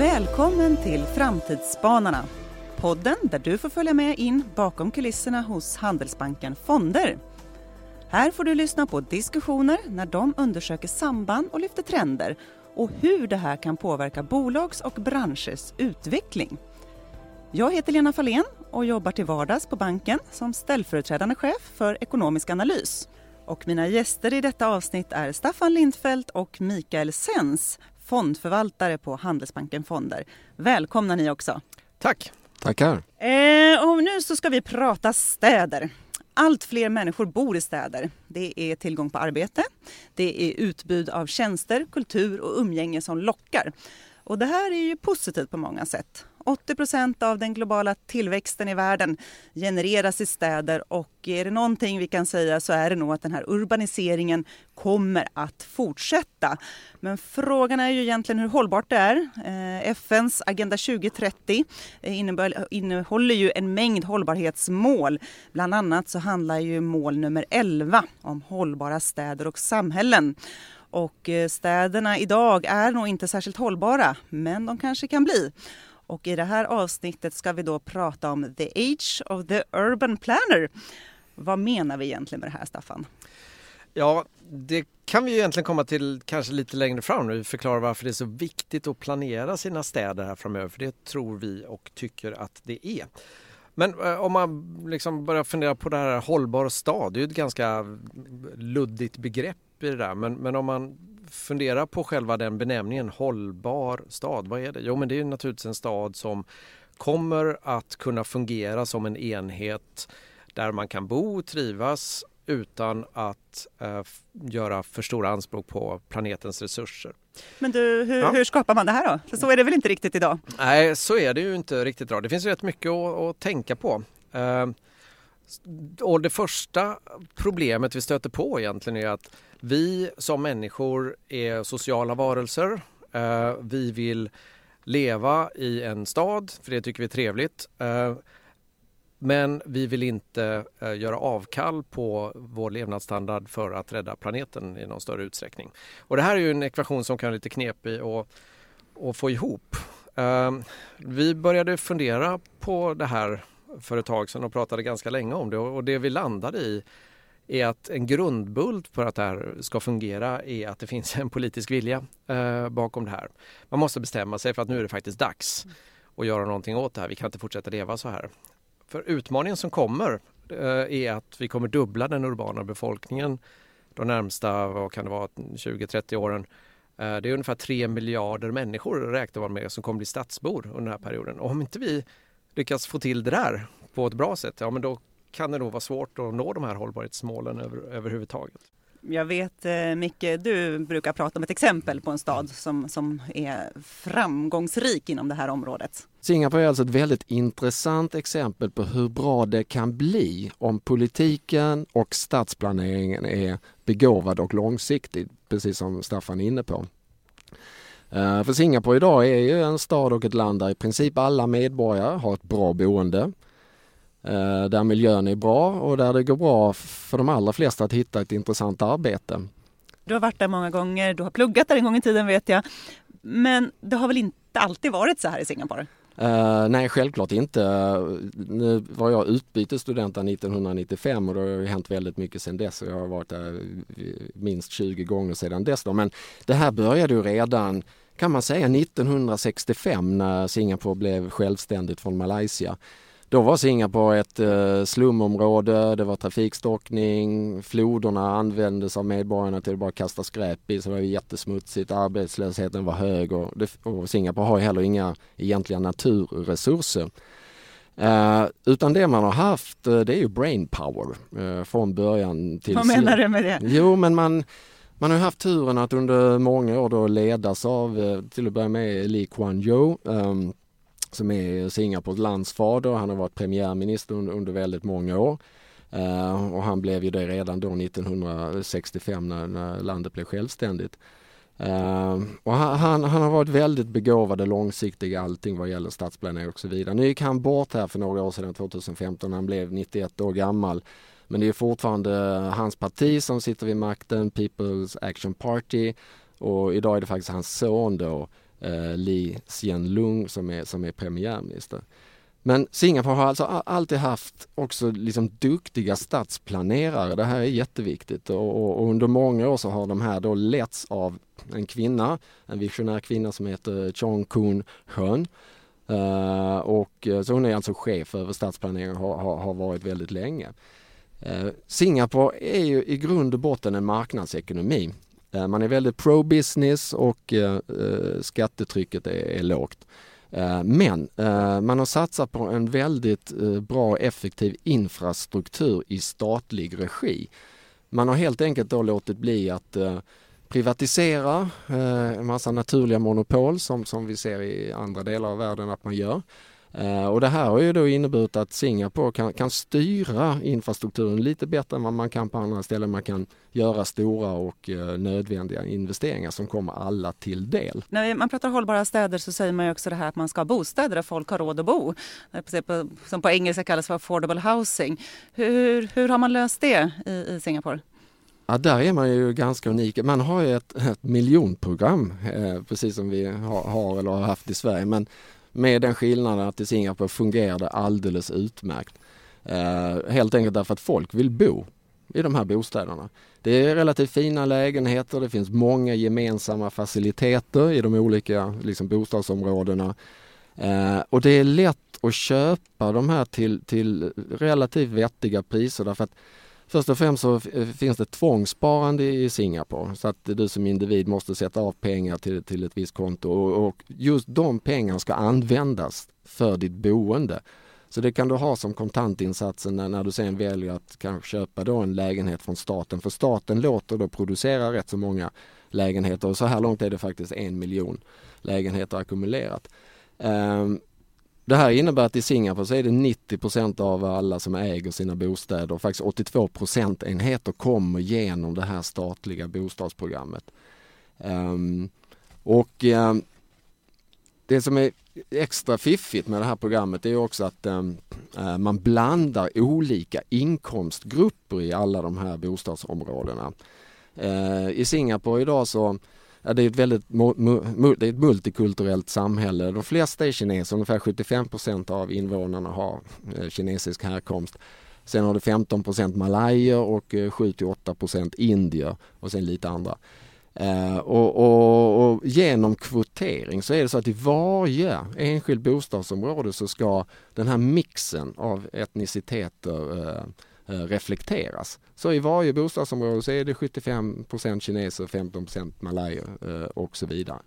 Välkommen till Framtidsspanarna. Podden där du får följa med in bakom kulisserna hos Handelsbanken Fonder. Här får du lyssna på diskussioner när de undersöker samband och lyfter trender och hur det här kan påverka bolags och branschers utveckling. Jag heter Lena Fahlén och jobbar till vardags på banken som ställföreträdande chef för ekonomisk analys. Och mina gäster i detta avsnitt är Staffan Lindfeldt och Mikael Sens, fondförvaltare på Handelsbanken Fonder. Välkomna ni också. Tack. Tackar. Eh, och nu så ska vi prata städer. Allt fler människor bor i städer. Det är tillgång på arbete, det är utbud av tjänster, kultur och umgänge som lockar. Och det här är ju positivt på många sätt. 80 procent av den globala tillväxten i världen genereras i städer och är det någonting vi kan säga så är det nog att den här urbaniseringen kommer att fortsätta. Men frågan är ju egentligen hur hållbart det är. Eh, FNs Agenda 2030 eh, innehåller ju en mängd hållbarhetsmål. Bland annat så handlar ju mål nummer 11 om hållbara städer och samhällen. Och eh, städerna idag är nog inte särskilt hållbara, men de kanske kan bli. Och i det här avsnittet ska vi då prata om the age of the urban planner. Vad menar vi egentligen med det här, Staffan? Ja, det kan vi egentligen komma till kanske lite längre fram när vi förklarar varför det är så viktigt att planera sina städer här framöver. För det tror vi och tycker att det är. Men eh, om man liksom börjar fundera på det här hållbar stad, det är ju ett ganska luddigt begrepp i det där. Men, men om man fundera på själva den benämningen hållbar stad. Vad är det? Jo men det är naturligtvis en stad som kommer att kunna fungera som en enhet där man kan bo och trivas utan att eh, göra för stora anspråk på planetens resurser. Men du, hur, ja. hur, skapar man det här då? För så är det väl inte riktigt idag? Nej, så är det ju inte riktigt idag. Det finns rätt mycket att, att tänka på. Eh, och det första problemet vi stöter på egentligen är att vi som människor är sociala varelser. Eh, vi vill leva i en stad, för det tycker vi är trevligt. Eh, men vi vill inte eh, göra avkall på vår levnadsstandard för att rädda planeten i någon större utsträckning. Och det här är ju en ekvation som kan vara lite knepig att, att få ihop. Vi började fundera på det här för ett tag sedan och pratade ganska länge om det och det vi landade i är att en grundbult för att det här ska fungera är att det finns en politisk vilja eh, bakom det här. Man måste bestämma sig för att nu är det faktiskt dags att göra någonting åt det här. Vi kan inte fortsätta leva så här. För utmaningen som kommer eh, är att vi kommer dubbla den urbana befolkningen de närmsta, vad kan det vara, 20-30 åren. Eh, det är ungefär 3 miljarder människor räknar man med som kommer bli stadsbor under den här perioden. Och om inte vi lyckas få till det där på ett bra sätt, ja men då kan det nog vara svårt att nå de här hållbarhetsmålen över, överhuvudtaget. Jag vet eh, Micke, du brukar prata om ett exempel på en stad som, som är framgångsrik inom det här området. Singapore är alltså ett väldigt intressant exempel på hur bra det kan bli om politiken och stadsplaneringen är begåvad och långsiktig, precis som Staffan är inne på. Eh, för Singapore idag är ju en stad och ett land där i princip alla medborgare har ett bra boende. Eh, där miljön är bra och där det går bra för de allra flesta att hitta ett intressant arbete. Du har varit där många gånger, du har pluggat där en gång i tiden vet jag. Men det har väl inte alltid varit så här i Singapore? Uh, nej, självklart inte. Nu var jag utbytesstudent 1995 och det har ju hänt väldigt mycket sedan dess. Jag har varit där minst 20 gånger sedan dess. Då. Men det här började ju redan kan man säga 1965 när Singapore blev självständigt från Malaysia. Då var Singapore ett eh, slumområde, det var trafikstockning, floderna användes av medborgarna till att bara kasta skräp i så det var jättesmutsigt, arbetslösheten var hög och, det, och Singapore har heller inga egentliga naturresurser. Uh, utan det man har haft uh, det är ju brain power uh, från början till Vad menar du med det? Jo men man, man har haft turen att under många år då ledas av till att börja med Lee Kuan Yew um, som är Singapores landsfader. Han har varit premiärminister under, under väldigt många år. Uh, och han blev ju det redan då 1965 när, när landet blev självständigt. Uh, och han, han, han, har varit väldigt begåvad och långsiktig i allting vad gäller stadsplanering och så vidare. Nu gick han bort här för några år sedan, 2015, han blev 91 år gammal. Men det är fortfarande hans parti som sitter vid makten, People's Action Party. Och idag är det faktiskt hans son då, eh, Lee Hsien Loong som är, som är premiärminister. Men Singapore har alltså alltid haft också liksom duktiga stadsplanerare. Det här är jätteviktigt och, och, och, under många år så har de här då letts av en kvinna, en visionär kvinna som heter Chong Kun Hön. Uh, eh, och, eh, så hon är alltså chef över stadsplanering och har, har varit väldigt länge. Uh, Singapore är ju i grund och botten en marknadsekonomi. Eh, man är väldigt pro-business och eh, eh, skattetrycket är, är lågt. Men man har satsat på en väldigt bra och effektiv infrastruktur i statlig regi. Man har helt enkelt då låtit bli att privatisera en massa naturliga monopol som, som vi ser i andra delar av världen att man gör. Eh, och det här har ju då inneburit att Singapore kan, kan styra infrastrukturen lite bättre än vad man kan på andra ställen. Man kan göra stora och eh, nödvändiga investeringar som kommer alla till del. När man pratar hållbara städer så säger man ju också det här att man ska ha bostäder där folk har råd att bo. Som på engelska kallas för affordable housing. Hur, hur har man löst det i, i Singapore? Ja, där är man ju ganska unik. Man har ju ett, ett miljonprogram eh, precis som vi har, har, eller har haft i Sverige. Men med den skillnaden att i Singapore fungerar det alldeles utmärkt. Eh, helt enkelt därför att folk vill bo i de här bostäderna. Det är relativt fina lägenheter, det finns många gemensamma faciliteter i de olika liksom, bostadsområdena. Eh, och det är lätt att köpa de här till, till relativt vettiga priser därför att Först och främst så eh, finns det tvångssparande i Singapore så att du som individ måste sätta av pengar till, till ett visst konto och, och just de pengarna ska användas för ditt boende. Så det kan du ha som kontantinsatsen när, när du sen väljer att kanske köpa då en lägenhet från staten. För staten låter då producera rätt så många lägenheter och så här långt är det faktiskt en miljon lägenheter ackumulerat. Um, det här innebär att i Singapore så är det 90% av alla som äger sina bostäder och faktiskt 82 procentenheter kommer genom det här statliga bostadsprogrammet. Um, och um, det som är extra fiffigt med det här programmet är också att um, man blandar olika inkomstgrupper i alla de här bostadsområdena. Uh, I Singapore idag så Ja, det är ett väldigt det är ett multikulturellt samhälle. De flesta är kineser, ungefär 75% av invånarna har eh, kinesisk härkomst. Sen har du 15% malajer och 7-8 eh, indier och sen lite andra. Eh, och, och, och, genom kvotering så är det så att i varje enskilt bostadsområde så ska den här mixen av etniciteter Eh, Eh, reflekteras. Så i varje bostadsområde så är det 75% kineser, 15 malajer eh, och så vidare.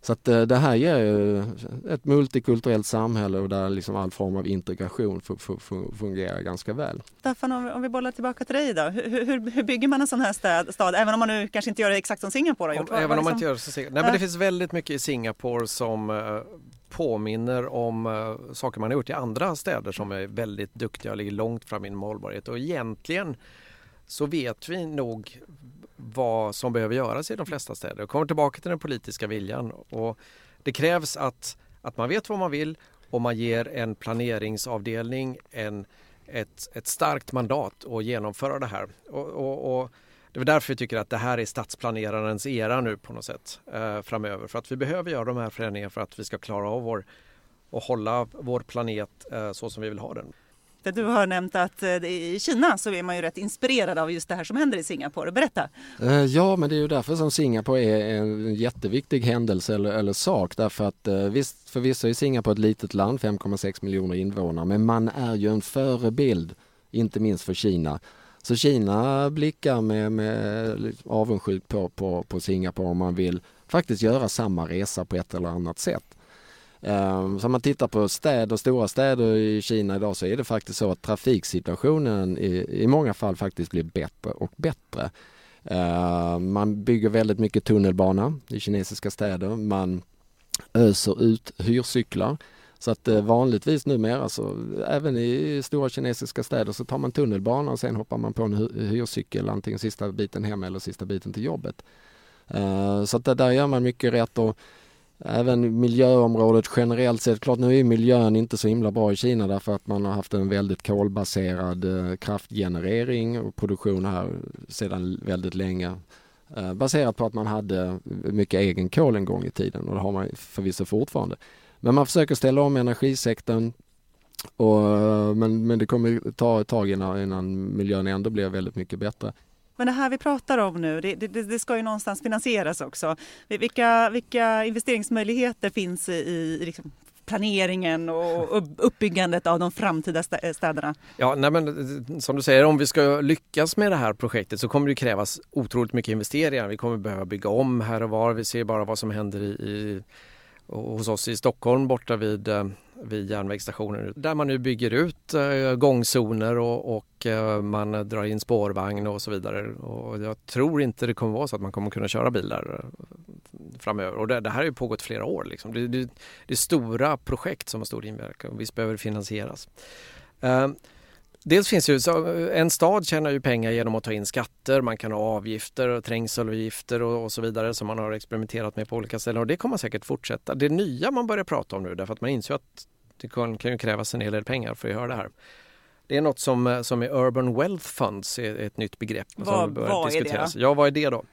Så att eh, det här ger ett multikulturellt samhälle och där liksom all form av integration fungerar ganska väl. Staffan, om vi bollar tillbaka till dig då. Hur, hur, hur bygger man en sån här stad, stad, även om man nu kanske inte gör det exakt som Singapore har gjort? Även om man inte gör det så Nej, men det finns väldigt mycket i Singapore som påminner om uh, saker man har gjort i andra städer som är väldigt duktiga och ligger långt fram inom hållbarhet och egentligen så vet vi nog vad som behöver göras i de flesta städer. Jag kommer tillbaka till den politiska viljan och det krävs att, att man vet vad man vill och man ger en planeringsavdelning en, ett, ett starkt mandat att genomföra det här. Och, och, och det är därför vi tycker att det här är stadsplanerarens era nu på något sätt eh, framöver. För att vi behöver göra de här förändringarna för att vi ska klara av vår och hålla vår planet eh, så som vi vill ha den. Du har nämnt att eh, i Kina så är man ju rätt inspirerad av just det här som händer i Singapore. Berätta! Eh, ja, men det är ju därför som Singapore är en jätteviktig händelse eller, eller sak. Därför att eh, visst, förvisso är Singapore ett litet land, 5,6 miljoner invånare, men man är ju en förebild, inte minst för Kina så Kina blickar med, med avundsjuk på, på, på Singapore om man vill faktiskt göra samma resa på ett eller annat sätt. Ehm, så om man tittar på städer, stora städer i Kina idag så är det faktiskt så att trafiksituationen i, i många fall faktiskt blir bättre och bättre. Ehm, man bygger väldigt mycket tunnelbana i kinesiska städer. Man öser ut hyrcyklar så att eh, vanligtvis numera så även i stora kinesiska städer så tar man tunnelbana och sen hoppar man på en hyrcykel antingen sista biten hem eller sista biten till jobbet. Ehm, så att där gör man mycket rätt och även miljöområdet generellt sett. Klart nu är miljön inte så himla bra i Kina därför att man har haft en väldigt kolbaserad eh, kraftgenerering och produktion här sedan väldigt länge. Eh, baserat på att man hade mycket egen kol en gång i tiden och det har man förvisso fortfarande. Men man försöker ställa om energisektorn och, eh, men, men det kommer ta ett tag innan, innan miljön ändå blir väldigt mycket bättre. Men det här vi pratar om nu, det, det, det, ska ju någonstans finansieras också. Vilka, vilka investeringsmöjligheter finns i, i liksom planeringen och uppbyggandet av de framtida eh, städerna? Ja, nej men, eh, som du säger, om vi ska lyckas med det här projektet så kommer det krävas otroligt mycket investeringar. Vi kommer behöva bygga om här och var. Vi ser bara vad som händer i, i hos oss i Stockholm borta vid, eh, vid järnvägsstationen där man nu bygger ut eh, gångzoner och, och eh, man drar in spårvagn och så vidare. Och jag tror inte det kommer vara så att man kommer kunna köra bilar eh, framöver. Och det, det här har ju pågått flera år. Liksom. Det, det, det är stora projekt som har stor inverkan och visst behöver det finansieras. Dels finns ju, en stad tjänar ju pengar genom att ta in skatter, man kan ha avgifter, och trängselavgifter och, och så vidare som man har experimenterat med på olika ställen och det kommer säkert fortsätta. Det nya man börjar prata om nu därför att man inser att det kan, kan ju krävas en hel del pengar för att göra det här. Det är något som, som är Urban Wealth Funds, är ett nytt begrepp. Vad, som vad diskuteras. är det? Ja, vad är det då?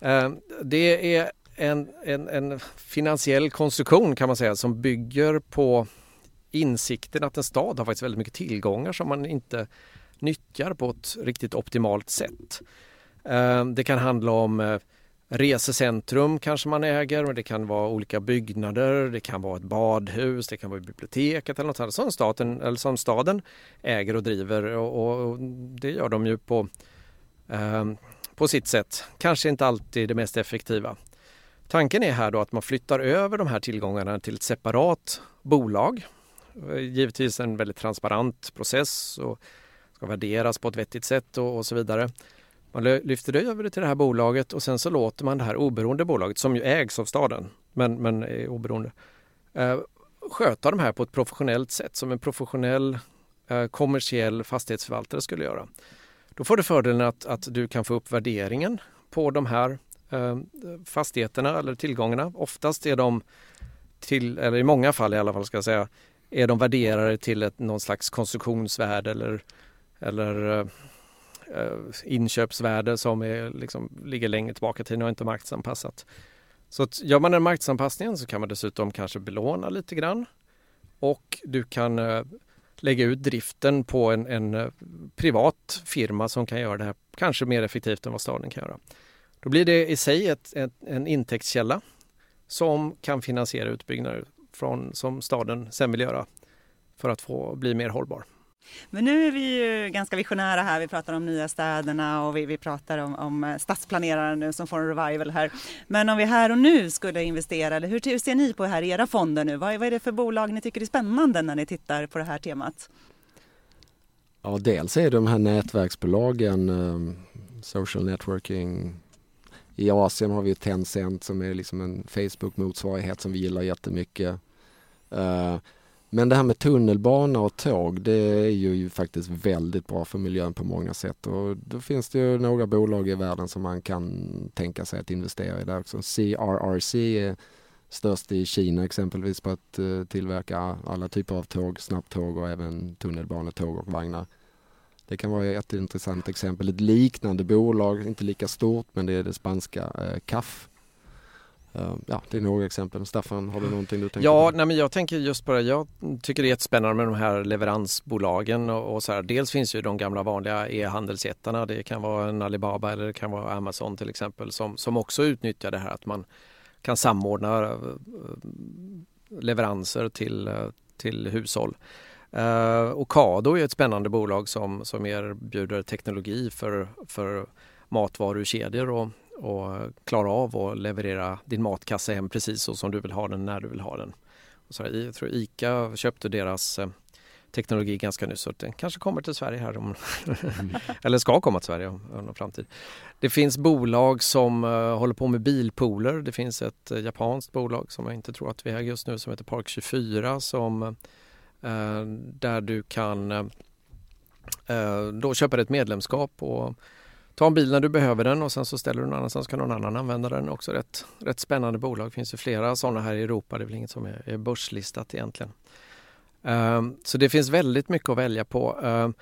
Eh, det är en, en, en finansiell konstruktion kan man säga som bygger på insikten att en stad har faktiskt väldigt mycket tillgångar som man inte nyttjar på ett riktigt optimalt sätt. Eh, det kan handla om eh, resecentrum kanske man äger, det kan vara olika byggnader, det kan vara ett badhus, det kan vara biblioteket eller något annat som staten, eller som staden äger och driver och, och det gör de ju på, eh, på sitt sätt. Kanske inte alltid det mest effektiva. Tanken är här då att man flyttar över de här tillgångarna till ett separat bolag givetvis en väldigt transparent process och ska värderas på ett vettigt sätt och, och så vidare. Man lyfter över det till det här bolaget och sen så låter man det här oberoende bolaget som ju ägs av staden men, men är oberoende eh, sköta de här på ett professionellt sätt som en professionell eh, kommersiell fastighetsförvaltare skulle göra. Då får du fördelen att, att du kan få upp värderingen på de här eh, fastigheterna eller tillgångarna. Oftast är de till, eller i många fall i alla fall ska jag säga, är de värderade till ett, någon slags konstruktionsvärde eller, eller eh, Eh, inköpsvärde som är, liksom, ligger längre tillbaka i tiden och inte marknadsanpassat. Så att gör man en marknadsanpassning så kan man dessutom kanske belåna lite grann och du kan eh, lägga ut driften på en, en eh, privat firma som kan göra det här kanske mer effektivt än vad staden kan göra. Då blir det i sig ett, ett, en intäktskälla som kan finansiera utbyggnader från, som staden sen vill göra för att få bli mer hållbar. Men nu är vi ju ganska visionära här. Vi pratar om nya städerna och vi, vi pratar om, om eh, stadsplanerare nu som får en revival här. Men om vi här och nu skulle investera, eller hur ser ni på det här i era fonder nu? Vad, vad är det för bolag ni tycker är spännande när ni tittar på det här temat? Ja, dels är det de här nätverksbolagen, um, social networking. I Asien har vi Tencent som är liksom en Facebook-motsvarighet som vi gillar jättemycket. Uh, men det här med tunnelbana och tåg det är ju faktiskt väldigt bra för miljön på många sätt och då finns det ju några bolag i världen som man kan tänka sig att investera i där också. CRRC är störst i Kina exempelvis på att eh, tillverka alla typer av tåg, snabbtåg och även tunnelbanetåg och vagnar. Det kan vara ett intressant exempel. Ett liknande bolag, inte lika stort, men det är det spanska CAF Eh, ja, det är några exempel. Staffan, har du någonting du tänker ja, på? Nej, men jag tänker just på det. Jag tycker det är jättespännande med de här leveransbolagen och, och så här. Dels finns ju de gamla vanliga e-handelsjättarna. Det kan vara en Alibaba eller det kan vara Amazon till exempel som, som också utnyttjar det här att man kan samordna eh, leveranser till, eh, till hushåll. Uh, Ocado är ett spännande bolag som, som erbjuder teknologi för, för matvarukedjor och och klara av att leverera din matkasse hem precis så som du vill ha den när du vill ha den. så jag tror ICA köpte deras eh, teknologi ganska nyss så den kanske kommer till Sverige här om, eller ska komma till Sverige om, om framtid. Det finns bolag som uh, håller på med bilpooler. Det finns ett uh, japanskt bolag som jag inte tror att vi har just nu som heter Park24 som uh, där du kan då köpa ett medlemskap och ta en bil när du behöver den och sen så ställer du någon annanstans så kan någon annan använda den. Också rätt, rätt spännande bolag. Det finns ju flera sådana här i Europa. Det är väl inget som är, är börslistat egentligen. Um, så det finns väldigt mycket att välja på. Um,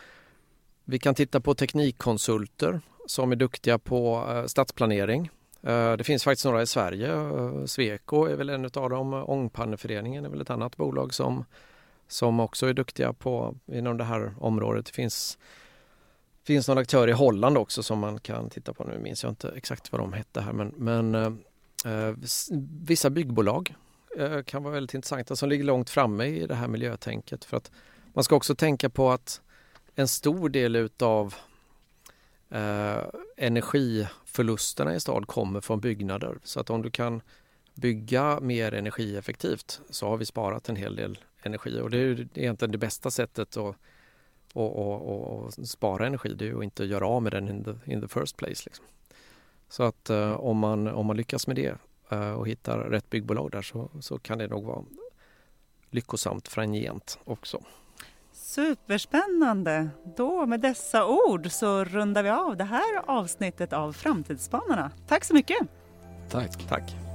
vi kan titta på teknikkonsulter som är duktiga på uh, stadsplanering. Uh, det finns faktiskt några i Sverige. Uh, Sweco är väl en av dem. Ångpanneföreningen är väl ett annat bolag som, som också är duktiga på inom det här området. Det finns, finns någon aktör i Holland också som man kan titta på. Nu minns jag inte exakt vad de hette här men, men eh, eh vissa byggbolag eh, kan vara väldigt intressanta som ligger långt framme i det här miljötänket. För att man ska också tänka på att en stor del utav eh, energiförlusterna i stad kommer från byggnader. Så att om du kan bygga mer energieffektivt så har vi sparat en hel del energi och det är egentligen det bästa sättet att och, och, och, spara energi det är att inte göra av med den in the, in the first place. Liksom. Så att eh, om, man, om man lyckas med det eh, och hittar rätt byggbolag där så, så kan det nog vara lyckosamt framgent också. Superspännande! Då med dessa ord så rundar vi av det här avsnittet av Framtidsspanarna. Tack så mycket! Tack! Tack!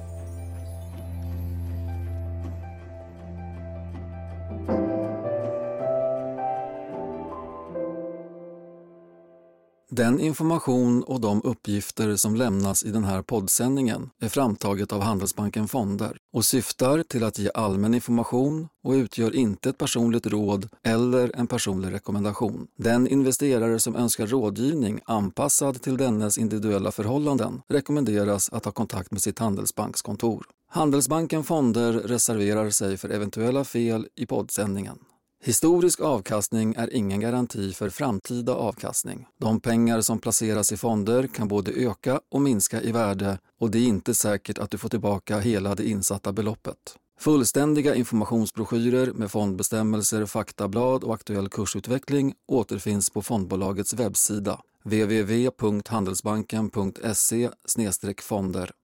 Den information och de uppgifter som lämnas i den här poddsändningen är framtaget av Handelsbanken Fonder och syftar till att ge allmän information och utgör inte ett personligt råd eller en personlig rekommendation. Den investerare som önskar rådgivning anpassad till dennes individuella förhållanden rekommenderas att ta kontakt med sitt Handelsbankskontor. Handelsbanken Fonder reserverar sig för eventuella fel i poddsändningen. Historisk avkastning är ingen garanti för framtida avkastning. De pengar som placeras i fonder kan både öka och minska i värde och det är inte säkert att du får tillbaka hela det insatta beloppet. Fullständiga informationsbroschyrer med fondbestämmelser, faktablad och aktuell kursutveckling återfinns på fondbolagets webbsida www.handelsbanken.se fonder.